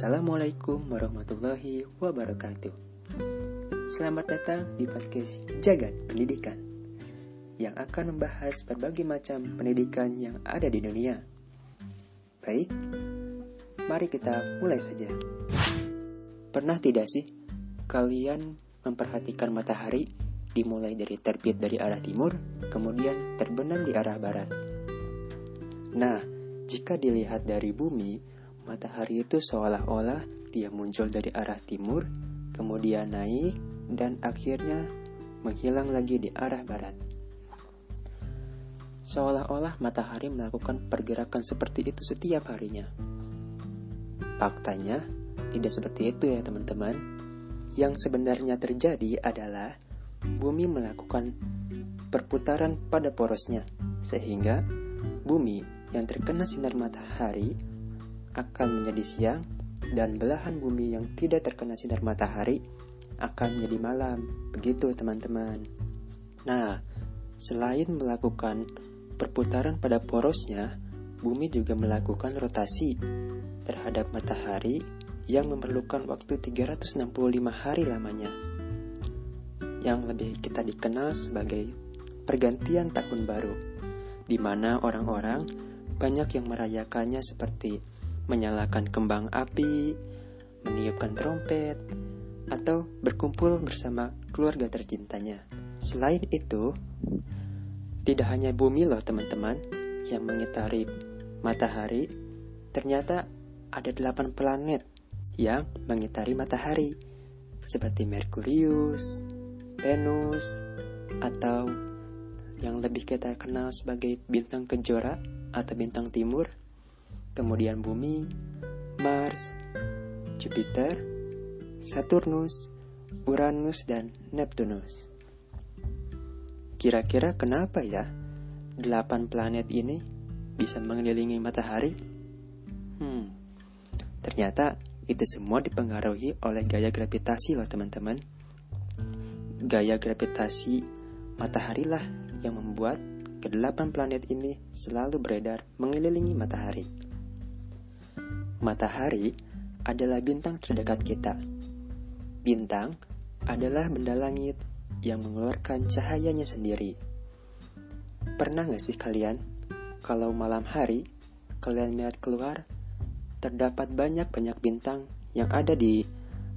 Assalamualaikum warahmatullahi wabarakatuh. Selamat datang di podcast Jagat Pendidikan yang akan membahas berbagai macam pendidikan yang ada di dunia. Baik, mari kita mulai saja. Pernah tidak sih kalian memperhatikan matahari dimulai dari terbit dari arah timur, kemudian terbenam di arah barat? Nah, jika dilihat dari bumi, matahari itu seolah-olah dia muncul dari arah timur, kemudian naik, dan akhirnya menghilang lagi di arah barat. Seolah-olah matahari melakukan pergerakan seperti itu setiap harinya. Faktanya, tidak seperti itu ya teman-teman. Yang sebenarnya terjadi adalah bumi melakukan perputaran pada porosnya, sehingga bumi yang terkena sinar matahari akan menjadi siang dan belahan bumi yang tidak terkena sinar matahari akan menjadi malam. Begitu teman-teman. Nah, selain melakukan perputaran pada porosnya, bumi juga melakukan rotasi terhadap matahari yang memerlukan waktu 365 hari lamanya. Yang lebih kita dikenal sebagai pergantian tahun baru, di mana orang-orang banyak yang merayakannya seperti menyalakan kembang api, meniupkan trompet, atau berkumpul bersama keluarga tercintanya. Selain itu, tidak hanya bumi loh teman-teman yang mengitari matahari, ternyata ada delapan planet yang mengitari matahari, seperti Merkurius, Venus, atau yang lebih kita kenal sebagai bintang kejora atau bintang timur, kemudian bumi, Mars, Jupiter, Saturnus, Uranus, dan Neptunus. Kira-kira kenapa ya delapan planet ini bisa mengelilingi matahari? Hmm, ternyata itu semua dipengaruhi oleh gaya gravitasi loh teman-teman. Gaya gravitasi matahari lah yang membuat kedelapan planet ini selalu beredar mengelilingi matahari. Matahari adalah bintang terdekat kita. Bintang adalah benda langit yang mengeluarkan cahayanya sendiri. Pernah gak sih kalian, kalau malam hari, kalian melihat keluar, terdapat banyak-banyak bintang yang ada di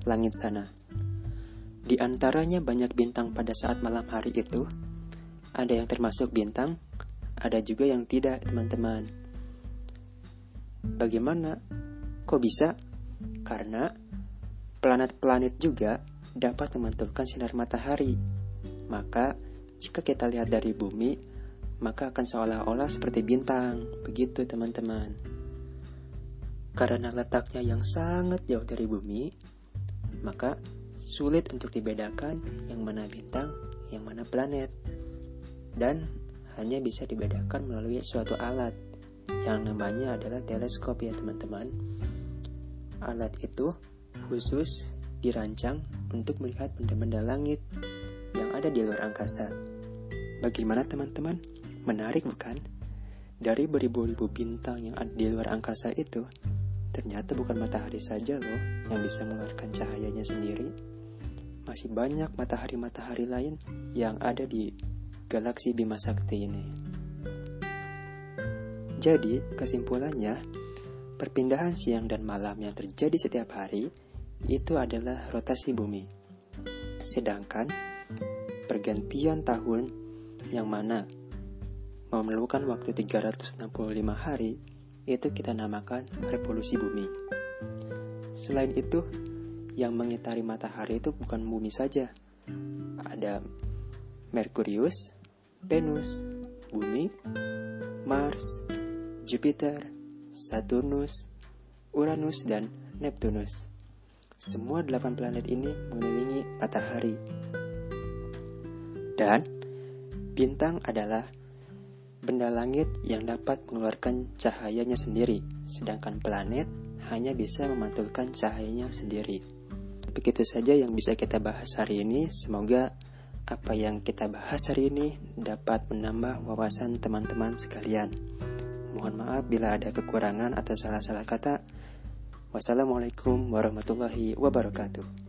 langit sana. Di antaranya banyak bintang pada saat malam hari itu, ada yang termasuk bintang, ada juga yang tidak, teman-teman. Bagaimana? Kok bisa? Karena planet-planet juga dapat memantulkan sinar matahari. Maka, jika kita lihat dari bumi, maka akan seolah-olah seperti bintang. Begitu, teman-teman. Karena letaknya yang sangat jauh dari bumi, maka sulit untuk dibedakan yang mana bintang, yang mana planet dan hanya bisa dibedakan melalui suatu alat yang namanya adalah teleskop ya teman-teman. Alat itu khusus dirancang untuk melihat benda-benda langit yang ada di luar angkasa. Bagaimana teman-teman? Menarik bukan? Dari beribu-ribu bintang yang ada di luar angkasa itu, ternyata bukan matahari saja loh yang bisa mengeluarkan cahayanya sendiri. Masih banyak matahari-matahari lain yang ada di galaksi Bima Sakti ini. Jadi, kesimpulannya, perpindahan siang dan malam yang terjadi setiap hari itu adalah rotasi bumi. Sedangkan pergantian tahun yang mana memerlukan waktu 365 hari itu kita namakan revolusi bumi. Selain itu, yang mengitari matahari itu bukan bumi saja. Ada Merkurius, Venus, Bumi, Mars, Jupiter, Saturnus, Uranus, dan Neptunus. Semua delapan planet ini mengelilingi matahari. Dan bintang adalah benda langit yang dapat mengeluarkan cahayanya sendiri, sedangkan planet hanya bisa memantulkan cahayanya sendiri. Begitu saja yang bisa kita bahas hari ini. Semoga apa yang kita bahas hari ini dapat menambah wawasan teman-teman sekalian. Mohon maaf bila ada kekurangan atau salah-salah kata. Wassalamualaikum warahmatullahi wabarakatuh.